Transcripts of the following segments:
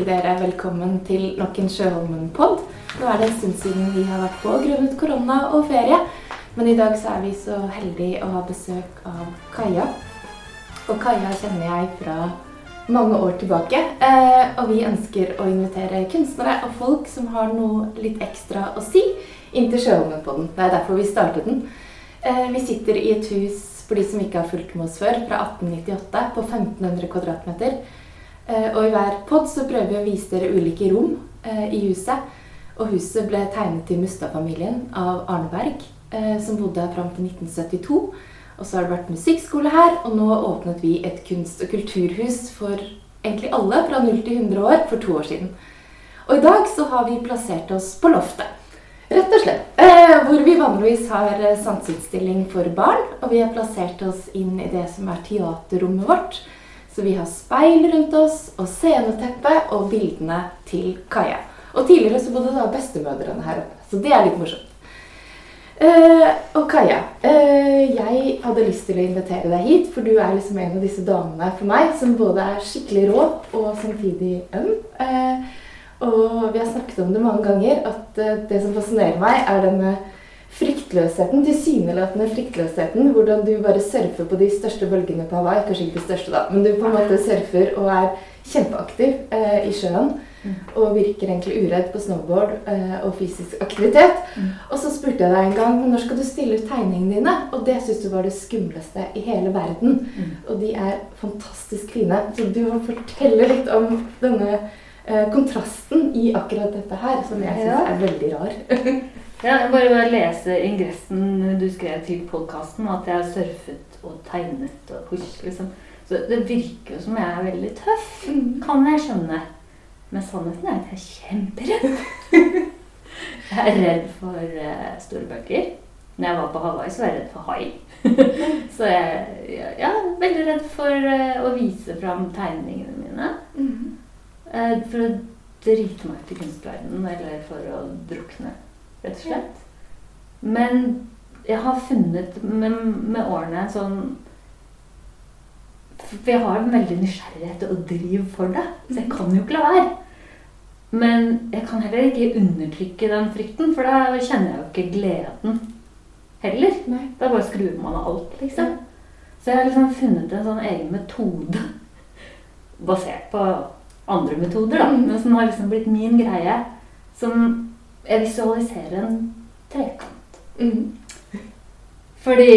ønske dere velkommen til nok en Sjøholmen-pod. Nå er det en stund siden vi har vært på grunnet korona og ferie. Men i dag så er vi så heldige å ha besøk av Kaja. Og Kaja kjenner jeg fra mange år tilbake. Eh, og vi ønsker å invitere kunstnere og folk som har noe litt ekstra å si, inn til Sjøholmen-podden. Det er derfor vi startet den. Eh, vi sitter i et hus for de som ikke har fulgt med oss før, fra 1898 på 1500 kvadratmeter. Eh, og i hver pod så prøver vi å vise dere ulike rom eh, i huset. Og huset ble tegnet til Mustad-familien av Arne Berg, eh, som bodde her fram til 1972. Og så har det vært musikkskole her, og nå åpnet vi et kunst- og kulturhus for egentlig alle fra 0 til 100 år for to år siden. Og i dag så har vi plassert oss på loftet. Rett og slett. Eh, hvor vi vanligvis har sanseutstilling for barn. Og vi har plassert oss inn i det som er teaterrommet vårt. Så vi har speil rundt oss og sceneteppe og bildene til Kaja. Og tidligere så bodde da bestemødrene her oppe, så det er litt morsomt. Uh, og Kaja, uh, jeg hadde lyst til å invitere deg hit, for du er liksom en av disse damene for meg som både er skikkelig rå og samtidig øm. Uh, og vi har snakket om det mange ganger, at det som fascinerer meg, er denne fryktløsheten, tilsynelatende fryktløsheten. Hvordan du bare surfer på de største bølgene på Hawaii. Kanskje ikke de største, da, men du på en måte surfer og er kjempeaktiv eh, i sjøen. Mm. Og virker egentlig uredd på snowboard eh, og fysisk aktivitet. Mm. Og så spurte jeg deg en gang når skal du stille ut tegningene dine. Og det syns du var det skumleste i hele verden. Mm. Og de er fantastisk fine. Så du må fortelle litt om denne eh, kontrasten i akkurat dette her, som jeg syns er veldig rar. Ja, jeg bare vil lese ingressen du skrev til podkasten, at jeg har surfet og tegnet og husk, liksom. Så det virker jo som jeg er veldig tøff, mm. kan jeg skjønne. Men sannheten er at jeg er kjemperedd. jeg er redd for uh, store bøker. Når jeg var på Hawaii, så var jeg redd for hai. så jeg ja, er veldig redd for uh, å vise fram tegningene mine. Mm. Uh, for å drite meg ut i kunstverdenen, eller for å drukne rett og slett. Men jeg har funnet med, med årene sånn For jeg har en veldig nysgjerrighet og driv for det. Så jeg kan jo ikke la være. Men jeg kan heller ikke undertrykke den frykten, for da kjenner jeg jo ikke gleden heller. Nei. Da bare skrur man av alt, liksom. Så jeg har liksom funnet en sånn egen metode basert på andre metoder, da, mm. men som har liksom blitt min greie. Som jeg visualiserer en trekant. Mm. Fordi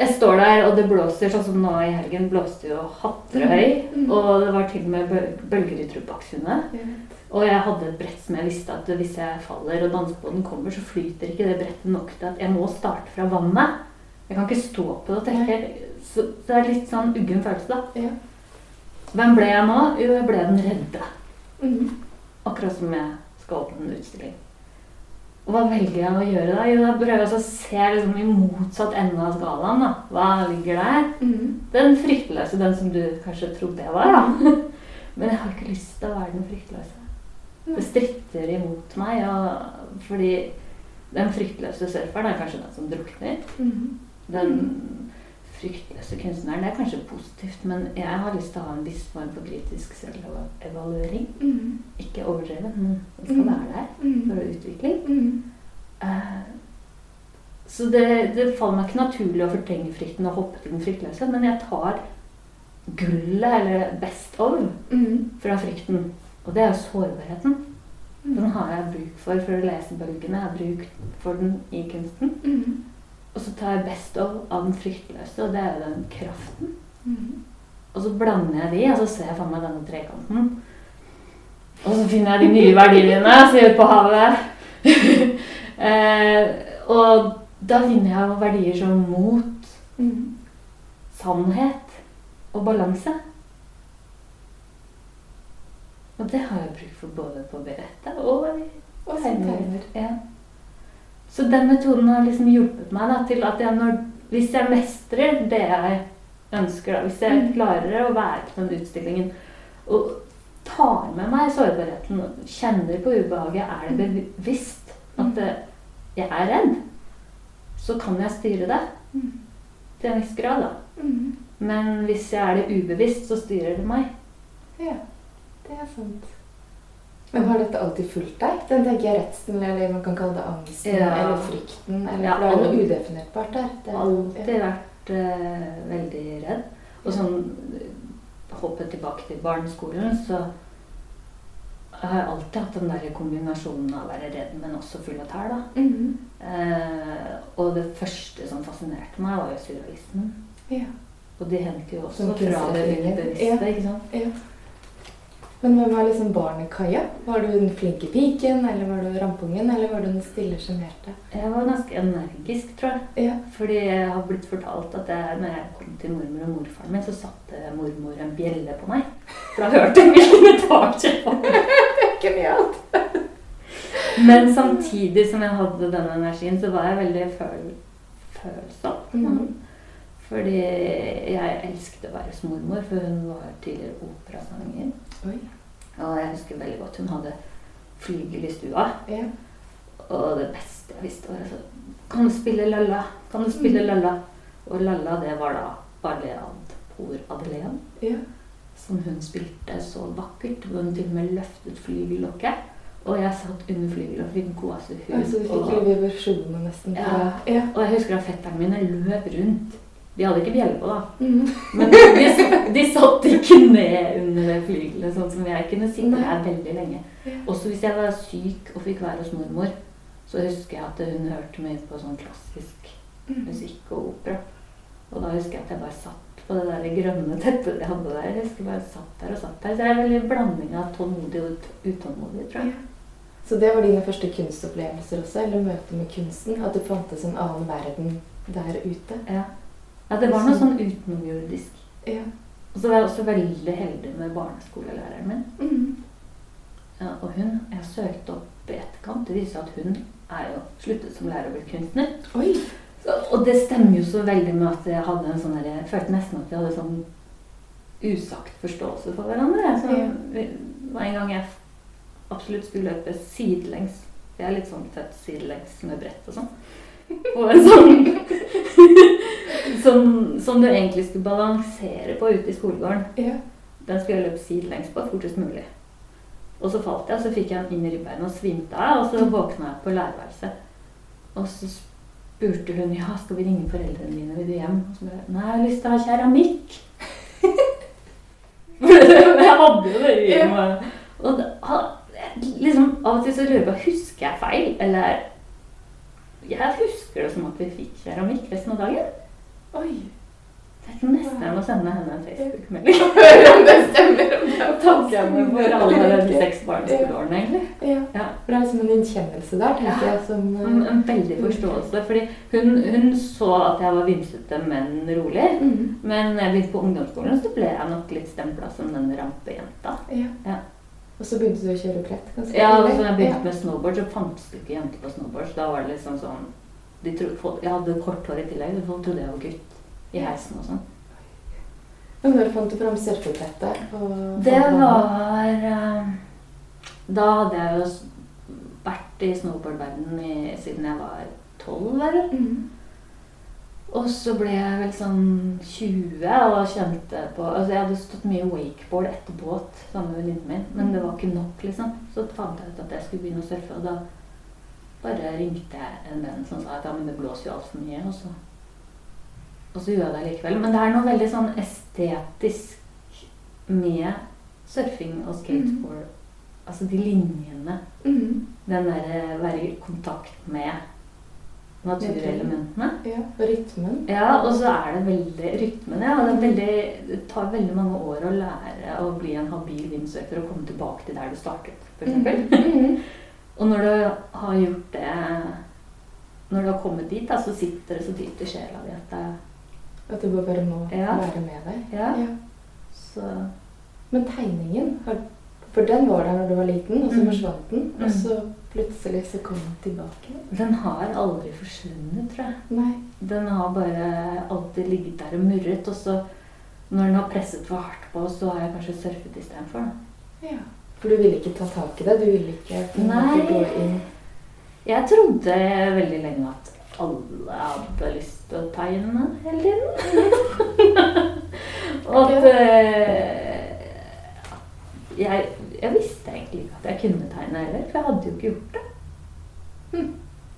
jeg står der, og det blåser sånn som nå i helgen. blåste jo Hatterøy. Mm. Og det var til og med bølger i Trubaksundet. Mm. Og jeg hadde et brett som jeg visste at hvis jeg faller og dansebåten kommer, så flyter ikke det brettet nok til at jeg må starte fra vannet. Jeg kan ikke stå på det og tenke. Så det er litt sånn uggen følelse, da. Ja. Hvem ble jeg nå? Jo, jeg ble den redde. Mm. Akkurat som jeg skal åpne en utstilling. Og hva velger jeg å gjøre da? Jo, da prøver jeg å se liksom i motsatt ende av skalaen. da. Hva ligger der? Mm. Den fryktløse, den som du kanskje trodde jeg var. da. Men jeg har ikke lyst til å være den fryktløse. Det stritter imot meg. Og, fordi den fryktløse surferen er kanskje den som drukner. Mm. Den fryktløse kunstneren det er kanskje positivt, men jeg har lyst til å ha en viss form for kritisk selvevaluering. Mm. Ikke overdrevet, men den skal mm. være der mm. for utvikling. Uh, så det, det, faller meg ikke naturlig å fortrenge frykten og hoppe til den fryktløse, men jeg tar gullet, eller best of, fra frykten. Og det er jo sårbarheten. Den har jeg bruk for for å lese bølgene. Jeg har bruk for den i kunsten. Og så tar jeg best of av den fryktløse, og det er jo den kraften. Mm. Og så blander jeg de, og så ser jeg for meg denne trekanten. Og så finner jeg de nye verdiene sier ut på havet. eh, og da finner jeg verdier som mot, mm. sannhet og balanse. Og det har jeg bruk for både på berettet og i tegninger. Ja. Så den metoden har liksom hjulpet meg da, til at jeg når, hvis jeg mestrer det jeg ønsker, da, hvis jeg mm. klarer å være på den utstillingen og tar med meg sårbarheten og kjenner på ubehaget, er det mm. bevisst at det, jeg er redd, så kan jeg styre det mm. til en viss grad. da. Men hvis jeg er det ubevisst, så styrer det meg. Ja, det er sant. Men har dette alltid fulgt deg? Den tenker jeg redselen, eller man kan kalle det angsten, Ja. eller frykten, eller Ja, det er noe udefinerbart der. Det har alltid vært uh, veldig redd. Og sånn hoppet tilbake til barneskolen, så har jeg alltid hatt den der kombinasjonen av å være redd, men også full av tær. da. -hmm. Eh, og det første som fascinerte meg, var jo surrealismen. Ja. Og de henter jo også fra det bevisste. Ja. ikke sant? ja. Men hvem var liksom barnet Kaja? Var du den flinke piken, eller var du rampungen, eller var du den stille, sjenerte? Jeg var ganske energisk, tror jeg. Ja. Fordi jeg har blitt fortalt at jeg, når jeg kom til mormor og morfaren min, så satte mormor en bjelle på meg. For da hørte jeg hvilken etasje jeg var. Genialt. Men samtidig som jeg hadde denne energien, så var jeg veldig føl følsom. Mm. Fordi jeg elsket å være hos mormor, for hun var tidligere operasanger. Oi. Og jeg husker veldig godt hun hadde flygel i stua. Ja. Og det beste jeg visste, var altså Kan du spille Lalla? Kan du spille Mm. Lalla? Og Lalla, det var da Balead Por Adelean. ja. Som hun spilte så vakkert. Hvor hun til og med løftet flygellokket. Og jeg satt under flygelet og fikk gåsehud. Altså, du fikk og- vibrasjoner nesten. Ja. ja. Og jeg husker at fetteren mine løp rundt. De hadde ikke bjelle på, da. Mhm. Men de, de satt ikke ned under flygelet, sånn som jeg kunne sitte her veldig lenge. Også hvis jeg var syk og fikk være hos mormor, så husker jeg at hun hørte mye på sånn klassisk Mhm. musikk og opera. Og da husker jeg at jeg bare satt på det der grønne teppet jeg hadde der. Jeg husker bare satt der og satt der. Så det er veldig blanding av tålmodig og utålmodig, tror jeg. Så det var dine første kunstopplevelser også, eller møte med kunsten? At det fantes en annen verden der ute? Ja. Ja, det var noe sånn utenomjordisk. Ja. Og så var jeg også veldig heldig med barneskolelæreren min. Mm. Ja, og hun Jeg søkte opp i etterkant. Det viser at hun er jo sluttet som lærer og blitt kunstner. Oi! Så, og det stemmer jo så veldig med at jeg hadde en sånn der, Jeg følte nesten at vi hadde sånn usagt forståelse for hverandre. Så Ja. var en gang jeg absolutt skulle løpe sidelengs. Jeg er litt sånn født sidelengs med brett og sånn. Og en sånn som, som du egentlig skulle balansere på ute i skolegården. Ja. Den skulle jeg løpe sidelengs på fortest mulig. Og så falt jeg, og så fikk jeg den inn i ribbeina og svimte av. Og så våkna jeg på lærerværelset. Og så spurte hun ja, skal vi ringe foreldrene mine, vil du hjem? Og så jeg nei, jeg har lyst til å ha keramikk. Jeg hadde jo det i meg. Og det, liksom, av og til så lurer jeg på husker jeg feil, eller Jeg husker det som at vi fikk keramikk resten av dagen. Oi! Det er nesten jeg må sende henne en Facebook-melding. Om det stemmer. Om det Takke henne for alle de seks barneskoleårene, egentlig. Ja. Ja. For det er liksom en innkjennelse der, tenker Ja. jeg, som En, en veldig forståelse. Fordi hun, hun så at jeg var vimsete, men rolig. Mhm. Men jeg begynte på ungdomsskolen, så ble jeg nok litt stempla som den rampejenta. ja. Ja. Og så begynte du å kjøre brett? ganske Ja, og så jeg begynte med snowboard, så fantes det ikke jenter på snowboard. Så da var det liksom sånn de tro, Jeg hadde kort hår i tillegg, så folk trodde jeg var gutt i heisen og sånn. Men når fant du fram surfebrettet? Det var eh, Da hadde jeg jo vært i snowboardverdenen siden jeg var tolv, eller? Mm. Og så ble jeg vel sånn 20 og kjente på Altså jeg hadde stått mye wakeboard etter båt sammen med venninnen min, men det var ikke nok, liksom. Så fant jeg ut at jeg skulle begynne å surfe, og da bare ringte jeg en venn som sa at ja, men det blåser jo altfor mye, og så Og så gjorde jeg det likevel. Men det er noe veldig sånn estetisk med surfing og skateboard. Altså de linjene. Mhm. Den derre være i kontakt med naturelementene. Ja, og rytmen. Ja, og så er det veldig rytmen. Ja, og det, veldig, det tar veldig mange år å lære å bli en habil windsurfer og komme tilbake til der du startet, f.eks. Mhm. Og når du har gjort det Når du har kommet dit, da, så sitter det så dypt i sjela di at det At du bare må Ja. være med deg. Ja. Ja. Så Men tegningen, for den var der når du var liten, og så Mm. forsvant den. Mm. Og så plutselig så kom den tilbake. den har aldri forsvunnet, tror jeg. Nei. Den har bare alltid ligget der og murret. Og så når den har presset for hardt på, så har jeg kanskje surfet istedenfor. Ja. For du ville ikke ta tak i det? Du ville ikke Nei. gå inn Jeg trodde veldig lenge at alle hadde lyst til å tegne hele tiden. og at, eh, jeg, jeg visste egentlig ikke at jeg kunne tegne heller, for jeg hadde jo ikke gjort det.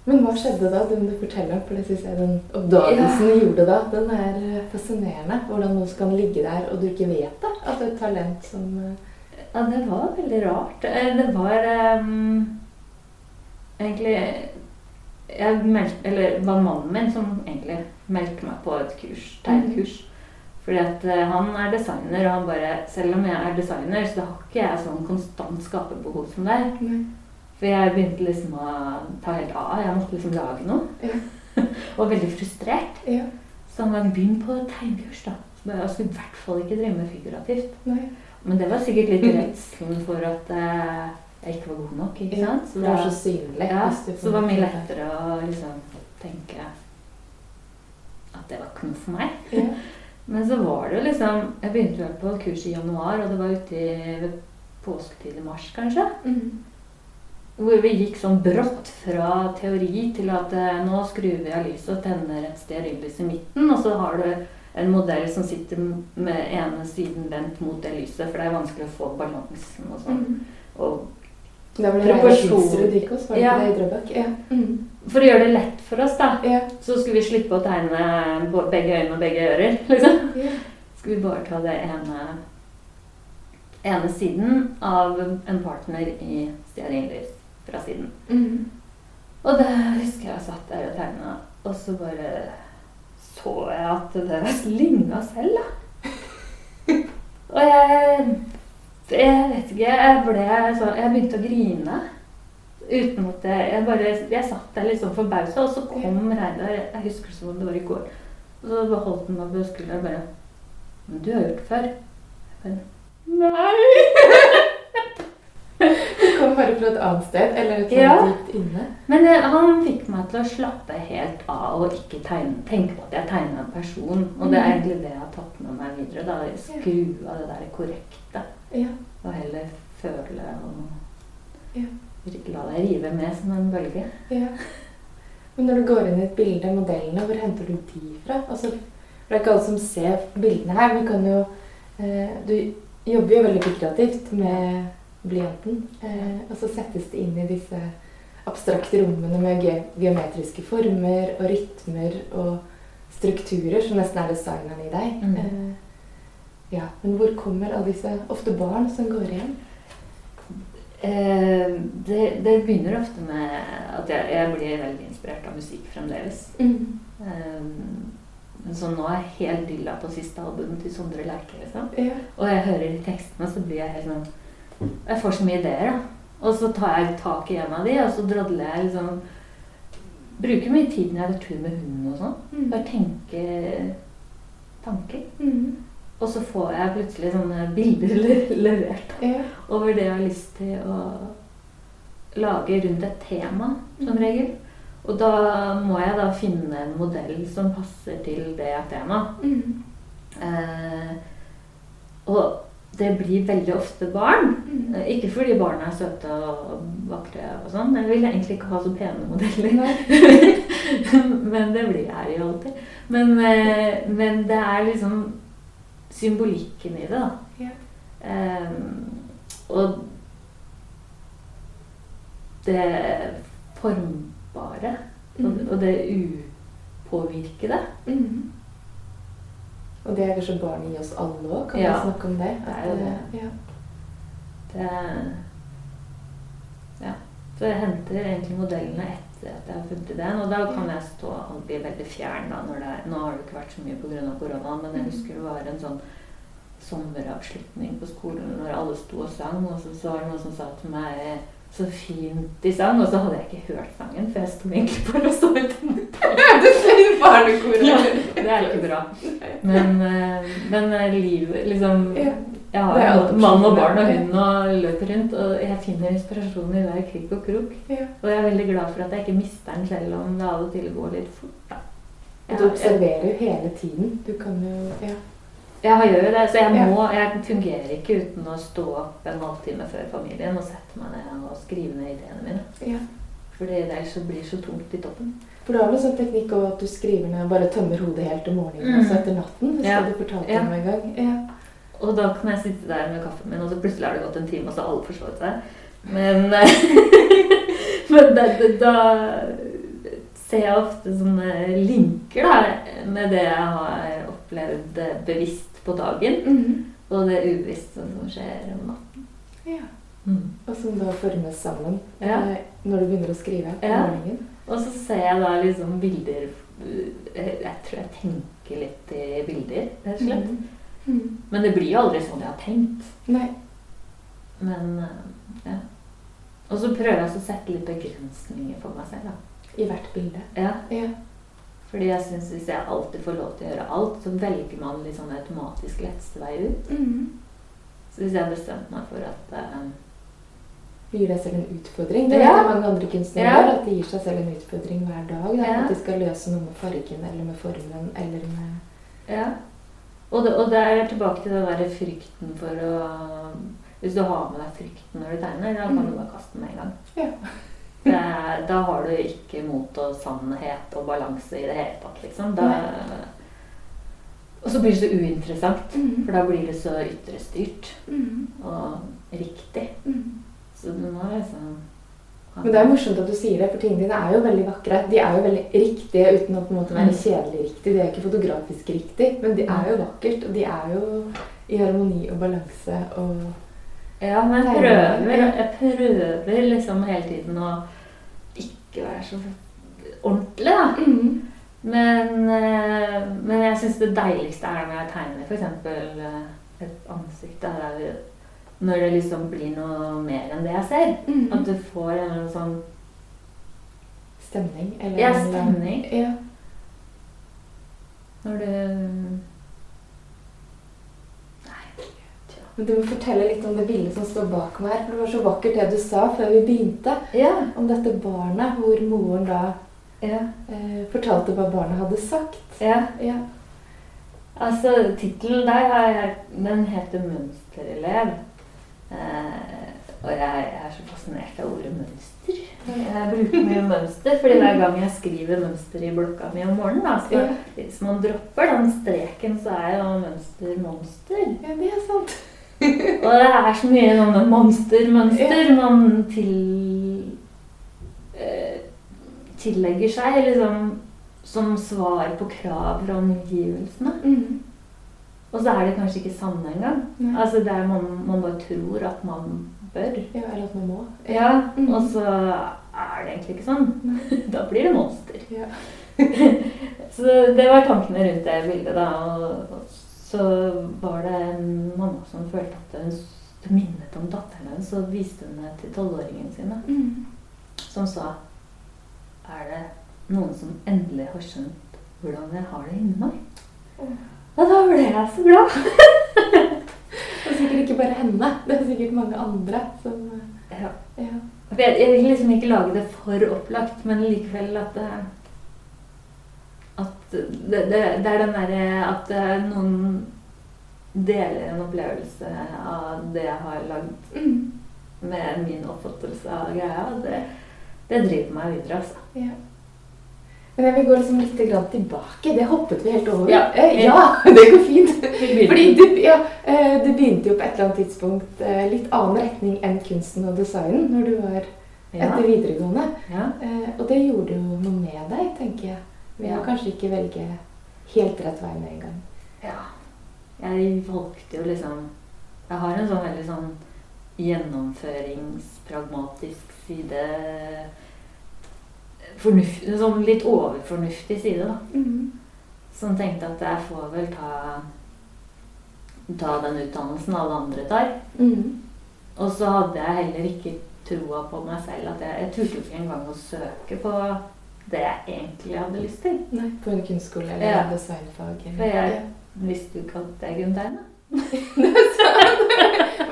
Men hva skjedde da? Det må du fortelle om, for det synes jeg den oppdagelsen du gjorde da, den er fascinerende. Hvordan noe kan ligge der, og du ikke vet det. At det er et talent som eh, Ja, det var veldig rart. Eh, Det var um, egentlig jeg meldte, Eller det var mannen min som egentlig meldte meg på et kurs, tegnekurs. Fordi at eh, han er designer, og han bare Selv om jeg er designer, så har ikke jeg sånn konstant skaperbehov som deg. Mm. For jeg begynte liksom å ta helt av. Jeg måtte liksom lage noe. Ja. og veldig frustrert. Ja. Så han var begynn på tegnekurs, da. Jeg skulle i hvert fall ikke drive med figurativt. Nei. Men det var sikkert litt redselen for at eh, jeg ikke var god nok. ikke Ja, sant? det var så synlig. ja, så var det var mye lettere å liksom tenke at det var ikke noe for meg. Ja. Men så var det jo liksom Jeg begynte vel på kurs i januar, og det var ute i ved påsketid i mars, kanskje. Mhm. Hvor vi gikk sånn brått fra teori til at eh, nå skrur vi av lyset og tenner et stearinlys i midten, og så har du en modell som sitter med ene siden vendt mot det lyset, for det er vanskelig å få balansen og sånn. Mhm. Og Da ble det Proporsjon. Reidar gikk hos, var det Ja. det i Drøbak? Ja. Mm. for å gjøre det lett for oss, da, Ja. så skulle vi slippe å tegne begge øyne og begge ører, liksom. Ja. Skulle vi bare ta det ene, ene siden av en partner i stearinlys fra siden. Mm. Og det husker jeg satt der og tegna, og så bare så jeg at det ligna selv, da. Og jeg Jeg vet ikke, jeg ble så Jeg begynte å grine. Uten at jeg Jeg bare Jeg satt der litt sånn forbausa, og så kom Reidar Jeg husker som om det var i går. Og så beholdt holdt han meg på skulderen og bare du har gjort det før. Jeg bare Nei! Du kom bare fra et annet sted, eller et Ja. dypt inne. Men eh, han fikk meg til å slappe helt av og ikke tegne, tenke på at jeg tegna en person. Og det er Mhm. egentlig det jeg har tatt med meg videre. da, Skru av det der korrekte. Ja. Og heller føle og Ja. la deg rive med som en bølge. Ja. Men når du går inn i et bilde, modellene, hvor henter du de fra? Altså, for det er ikke alle som ser bildene her. Vi kan jo eh, Du jobber jo veldig kreativt med blyanten. Eh, og så settes det inn i disse abstrakte rommene med ge geometriske former og rytmer og strukturer som nesten er designeren i deg. Mm. Eh, ja, Men hvor kommer alle disse ofte barn som går igjen? Eh, det, det begynner ofte med at jeg, jeg blir veldig inspirert av musikk fremdeles. Eh, men så nå er jeg helt dilla på siste albumet til Sondre Lerche. Liksom. Ja. Og jeg hører de tekstene, så blir jeg helt sånn Jeg får så mye ideer, da. Og så tar jeg tak i en av de, og så drodler jeg liksom Bruker mye tid når jeg går tur med hunden og sånn. Mm. Bare tenke tanker. Mm. Og så får jeg plutselig sånne bilder levert Ja. over det jeg har lyst til å lage rundt et tema, som regel. Og da må jeg da finne en modell som passer til det temaet. Mm. Eh, og det blir veldig ofte barn. Mm. Eh, Ikke fordi barna er søte og vakre og sånn. Jeg vil egentlig ikke ha så pene modeller. Men det blir jeg jo alltid. Men, eh, men det er liksom symbolikken i det, da. Ja. Um, og det formbare og, Mm. og det upåvirkede. Mm. Og det er kanskje barn i oss alle òg? Kan Ja, vi snakke om det? det er jo det. Ja. Det, ja. Så jeg henter egentlig modellene etter at jeg har funnet ideen. Og da kan jeg stå og bli veldig fjern. da, når det er, Nå har det ikke vært så mye pga. korona, men jeg husker det var en sånn sommeravslutning på skolen når alle sto og sang, og så, så var det noen som sa til meg så fint de sang, og så hadde jeg ikke hørt sangen, for jeg sto egentlig bare og så barnekor. Ja, det er ikke bra. Men, eh, men eh, livet liksom Jeg har mann og barn og hund og løper rundt, og jeg finner inspirasjon i hver krik og krok. Og jeg er veldig glad for at jeg ikke mister den selv om det av og til går litt fort. Og du observerer jo hele tiden. Du kan jo Ja. Jeg gjør jo det, så jeg, må, jeg fungerer ikke uten å stå opp en halvtime før familien og sette meg ned og skrive ned ideene mine. ja. Fordi det så blir så tungt i toppen. For du har vel sånn teknikk også at du skriver ned og bare tømmer hodet helt om morgenen Mm. og så etter natten? Det Ja. du fortalte Ja. om en gang. Ja. Og da kan jeg sitte der med kaffen min, og så plutselig har det gått en time, og så har alle forstått seg. Men, men da, da ser jeg ofte sånne linker da, med det jeg har opplevd bevisst på dagen, Mhm. og det ubevisste som skjer om natten. Ja. Mm. Og som da formes sammen Ja. eh, når du begynner å skrive på Ja. morgenen. Og så ser jeg da liksom bilder Jeg jeg tror jeg tenker litt i bilder, rett og slett. Mm. Mm. Men det blir jo aldri sånn jeg har tenkt. Nei. Men eh, ja. Og så prøver jeg å sette litt begrensninger for meg selv. da. I hvert bilde. Ja, Ja. Fordi jeg synes Hvis jeg alltid får lov til å gjøre alt, så velger man litt sånn automatisk letteste vei ut. Mhm. Så hvis jeg bestemt meg for at uh, gir deg selv en utfordring. Det Ja. vet jeg mange andre kunstnere Ja. gjør. At de gir seg selv en utfordring hver dag. Da, Ja. At de skal løse noe med fargen eller med formen eller med Ja. Og det, og der er tilbake til den derre frykten for å Hvis du har med deg frykten når du tegner, da kan Mm. du bare kaste den med en gang. Ja. Er- da har du ikke mot og sannhet og balanse i det hele tatt, liksom. Da, og så blir det så uinteressant, Mhm. for da blir det så ytrestyrt Mhm. og riktig. Mhm. Så du må liksom Men det er morsomt at du sier det, for tingene dine er jo veldig vakre. De er jo veldig riktige uten å på en måte være Mm. kjedelig riktig. De er ikke fotografisk riktig, men de er jo vakkert. Og de er jo i harmoni og balanse og Ja, men jeg prøver, jeg prøver liksom hele tiden å ikke være så ordentlig, da. Mm. Men, eh, men jeg syns det deiligste er når jeg tegner f.eks. et ansikt. Da, når det liksom blir noe mer enn det jeg ser. Mm. At du får en eller annen sånn Stemning. Eller Ja, stemning. Ja. Når du Men du må fortelle litt om det bildet som står bak meg her. For det var så vakkert det du sa før vi begynte. Ja. Om dette barnet, hvor moren da Ja. eh, fortalte hva barnet hadde sagt. ja. Ja. Altså, tittelen der har jeg, den heter 'Mønsterelev'. Eh, og jeg, er så fascinert av ordet mønster. Jeg bruker mye mønster, fordi hver gang jeg skriver mønster i blokka mi om morgenen, da, så hvis man dropper den streken, så er jo mønster monster. ja, det er sant. Og det er så mye sånne monstermønster man til, eh, tillegger seg liksom, som svar på krav fra omgivelsene. Mm. Og så er det kanskje ikke sanne engang. Altså det er man, man bare tror at man bør. Ja, eller at man må. Ja, mm. Og så er det egentlig ikke sånn. Nei. Da blir det monster. Ja. Så det var tankene rundt det bildet, da. Og så var det en mamma som følte at hun minnet om datteren hennes, så viste hun det til tolvåringen sine, mm. som sa Er det noen som endelig har skjønt hvordan jeg har det inni meg? Mm. Og da ble jeg så glad. Det er sikkert ikke bare henne. Det er sikkert mange andre som Ja. Ja. Jeg, vil liksom ikke lage det for opplagt, men likevel at det, det, det, det er den derre at eh, noen deler en opplevelse av det jeg har lagd Mhm. med min oppfattelse av greia. Det, det driver meg videre, altså. Ja. Men jeg vil gå liksom litt grann tilbake. Det hoppet vi helt over. Ja. Eh, ja det går fint. Fordi du, ja, eh, du begynte jo på et eller annet tidspunkt eh, litt annen retning enn kunsten og designen når du var etter videregående. ja. Eh, Og det gjorde jo noe med deg, tenker jeg. Ved Ja. kanskje ikke velge helt rett vei med en gang. ja. Jeg valgte jo liksom Jeg har en sånn veldig sånn gjennomføringspragmatisk side. Fornuft, en sånn litt overfornuftig side, da. Som tenkte at jeg får vel ta ta den utdannelsen alle andre tar. Mhm. Og så hadde jeg heller ikke troa på meg selv. at Jeg, jeg turte ikke engang å søke på det jeg egentlig hadde lyst til. Nei, på en kunstskole eller Ja. en Eller. For jeg visste jo ikke at jeg kunne tegne. Men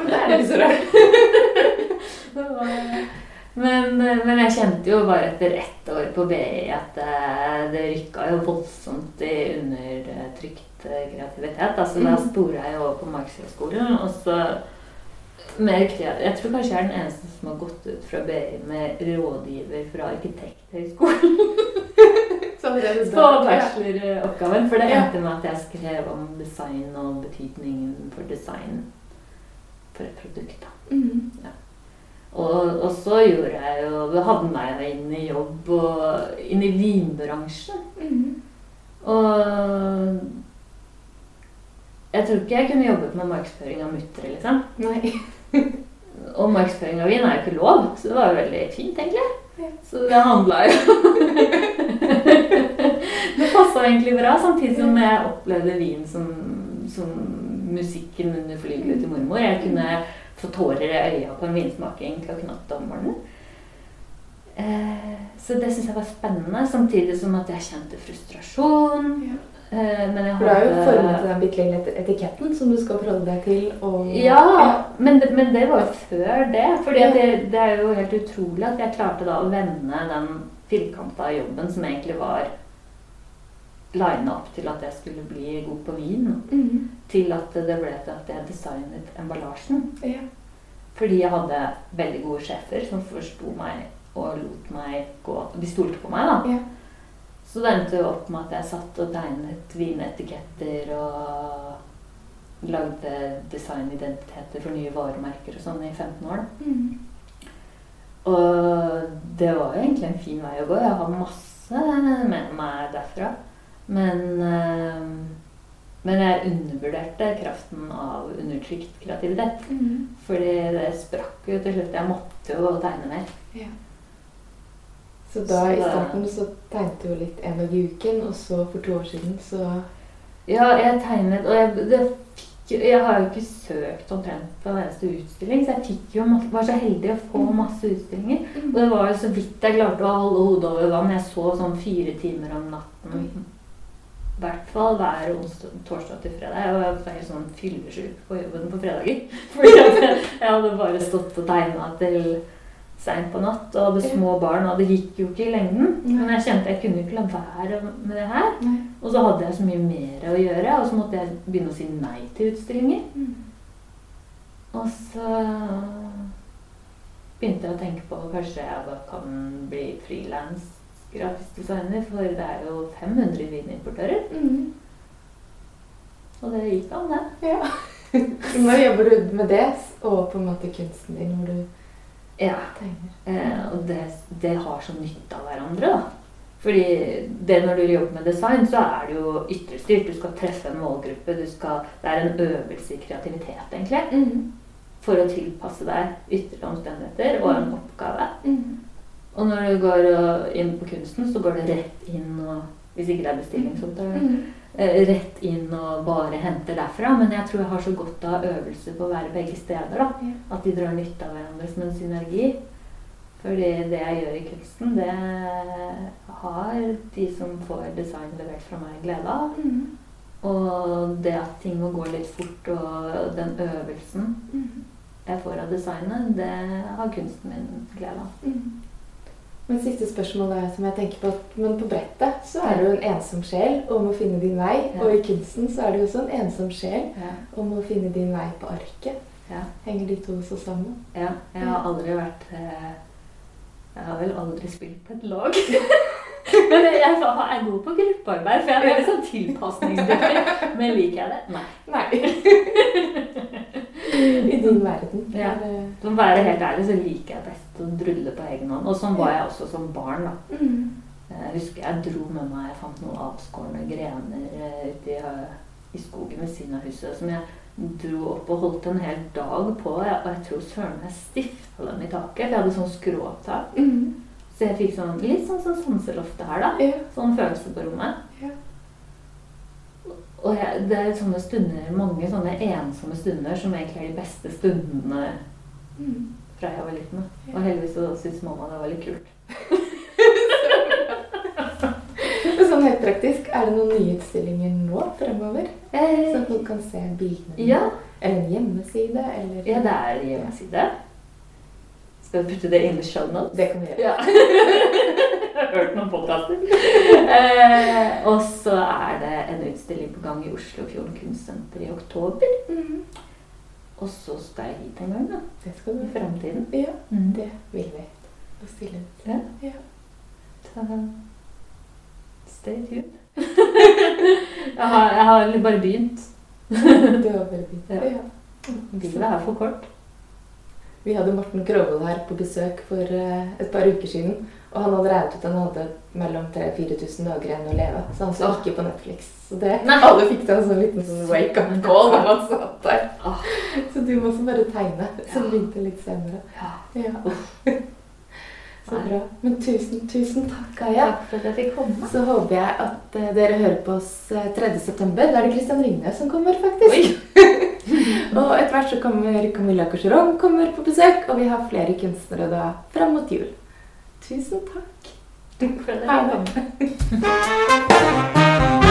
det er ikke så rart. Men, men jeg kjente jo bare etter ett år på BI at det, det rykka jo voldsomt i undertrykt eh, kreativitet. Altså, Da Mhm. spora jeg over på Markedshøgskolen. Og så mer kreativ. Jeg tror kanskje jeg er den eneste som har gått ut fra BI med rådgiver fra Arkitekthøgskolen. På. Bacheloroppgaven. For det endte med at jeg skrev om design og betydningen for design for et produkt. da. Mhm. Og, og så gjorde jeg jo havna jeg inn i jobb og inn i vinbransjen. Mm. Og jeg tror ikke jeg kunne jobbet med markedsføring av muttere, liksom. Nei. Og markedsføring av vin er jo ikke lov, så det var jo veldig fint, egentlig. Så det handla jo Det passa egentlig bra, samtidig som jeg opplevde vin som, som musikken under flygelet til mormor. Jeg kunne få tårer i øya på en vinsmaking klokken åtte om morgenen. Eh, så det syns jeg var spennende, samtidig som at jeg kjente frustrasjon. Ja. Eh, men jeg For du har jo formet den bitte lille et- etiketten som du skal forholde deg til. Og, Ja, men det, men det var jo før det. fordi ja. det, det er jo helt utrolig at jeg klarte da å vende den firkanta jobben som egentlig var lina opp til at jeg skulle bli god på vin, Mhm. til at det ble til at jeg designet emballasjen. ja. Fordi jeg hadde veldig gode sjefer som forsto meg og lot meg gå De stolte på meg, da. Så det endte jo opp med at jeg satt og tegnet vinetiketter og lagde designidentiteter for nye varemerker og sånn i 15 år. Mhm. Og det var jo egentlig en fin vei å gå. Jeg har masse med meg derfra. Men, eh, men jeg undervurderte kraften av undertrykt kreativitet. Mm. Fordi det sprakk jo til slutt. Jeg måtte jo tegne mer. Ja. Så da Så i starten så tegnet du jo litt en dag i uken, og så for to år siden så Ja, jeg tegnet Og jeg, det jeg har jo ikke søkt omtrent på en eneste utstilling, så jeg fikk jo masse, var så heldig å få masse utstillinger. Og det var jo så vidt jeg klarte å holde hodet over vann. Jeg så sånn fire timer om natten. I hvert fall hver onsdag, torsdag til fredag. Jeg var helt sånn fyllesyk på jobben på fredager. Fordi jeg, jeg hadde bare stått og tegna til seint på natt og hadde små barn, og det gikk jo ikke i lengden. Men jeg kjente jeg kunne ikke la være med det her. Og så hadde jeg så mye mer å gjøre, og så måtte jeg begynne å si nei til utstillinger. Mhm. Og så begynte jeg å tenke på kanskje jeg bare kan bli frilans grafisk designer, for det er jo 500 vinimportører. Mhm. Og det gikk an, det. Ja. Nå jobber du med det og på en måte kunsten din hvor du Ja. Eh, og det, det har så nytte av hverandre, da. Fordi det når du jobber med design, så er det jo ytrestyrt. Du skal treffe en målgruppe. Du skal, det er en øvelse i kreativitet, egentlig. Mm. For å tilpasse deg ytre omstendigheter og en oppgave. Mm. Og når du går øh, inn på kunsten, så går det rett inn og Hvis ikke det er bestillingsoppdrag. Mhm. Eh, Rett inn og bare henter derfra. Men jeg tror jeg har så godt av øvelse på å være begge steder. da. At de drar nytte av hverandre som en synergi. Fordi det jeg gjør i kunsten, det har de som får design levert fra meg, glede av. Mm. Og det at ting må gå litt fort, og den øvelsen mm. jeg får av designet, det har kunsten min glede av. Mhm. Men siste spørsmål er som jeg tenker på Men på brettet så er du en ensom sjel om å finne din vei. Ja. Og i kunsten så er du også en ensom sjel Ja. om å finne din vei på arket. Ja. Henger de to så sammen? Ja, jeg har aldri vært eh, Jeg har vel aldri spilt på et lag. Men jeg er god på gruppearbeid, for jeg er veldig sånn tilpasningsdyktig. Men liker jeg det? Nei. Nei. I din verden. Ja. Er For å være helt ærlig så liker jeg best å drulle på egen hånd. Og sånn var jeg også som barn. da. Jeg husker jeg dro med meg Jeg fant noen avskårne grener eh, ute i, eh, i skogen ved siden av huset som jeg dro opp og holdt en hel dag på. Og jeg, tror søren jeg stifta dem i taket, for jeg hadde sånn skråtak. Mm. Så jeg fikk sånn, litt sånn som sanseloftet her, da. Ja. Sånn følelse på rommet. Ja. Og jeg, det er sånne stunder, mange sånne ensomme stunder som egentlig er de beste stundene Mhm. Fra jeg var liten. Og heldigvis så syntes mamma det var litt kult. Sånn helt praktisk, er det noen nyutstillinger nå fremover? Så Eh, folk kan se bildene? ja, Eller en hjemmeside? Eller ja, det er hjemmeside. Skal du putte det inn i show notes? Det kan vi gjøre. Ja. Jeg har hørt noen podkaster. Eh, og så er det en utstilling på gang i Oslofjorden kunstsenter i oktober. Mhm. Og så skal jeg hit en gang, da. Det skal I framtiden. Ja, Mm. det vil vi. Og stille ut. Ja. Ja. Så Stay tuned. jeg, har, jeg har bare begynt. du har bare begynt. Ja. Ja. Det er for kort. Vi hadde Morten Krovold her på besøk for eh, et par uker siden. Og han hadde regnet ut at han hadde mellom 3000-4000 dager igjen å leve. Så han så ikke på Netflix. Så det, Nei. alle fikk da en sånn liten sånn wake-up call når man satt der. Så du må også bare tegne. Ja. begynte litt senere. Ja. Ja. Så bra. Men tusen, tusen takk, Aya. Takk for at jeg fikk komme. Så håper jeg at eh, dere hører på oss eh, 3. september. Da er det Christian Ringnes som kommer, faktisk. og etter hvert så kommer Camilla Corseron kommer på besøk, og vi har flere kunstnere da fram mot jul. Tusen takk. Takk for at jeg fikk komme.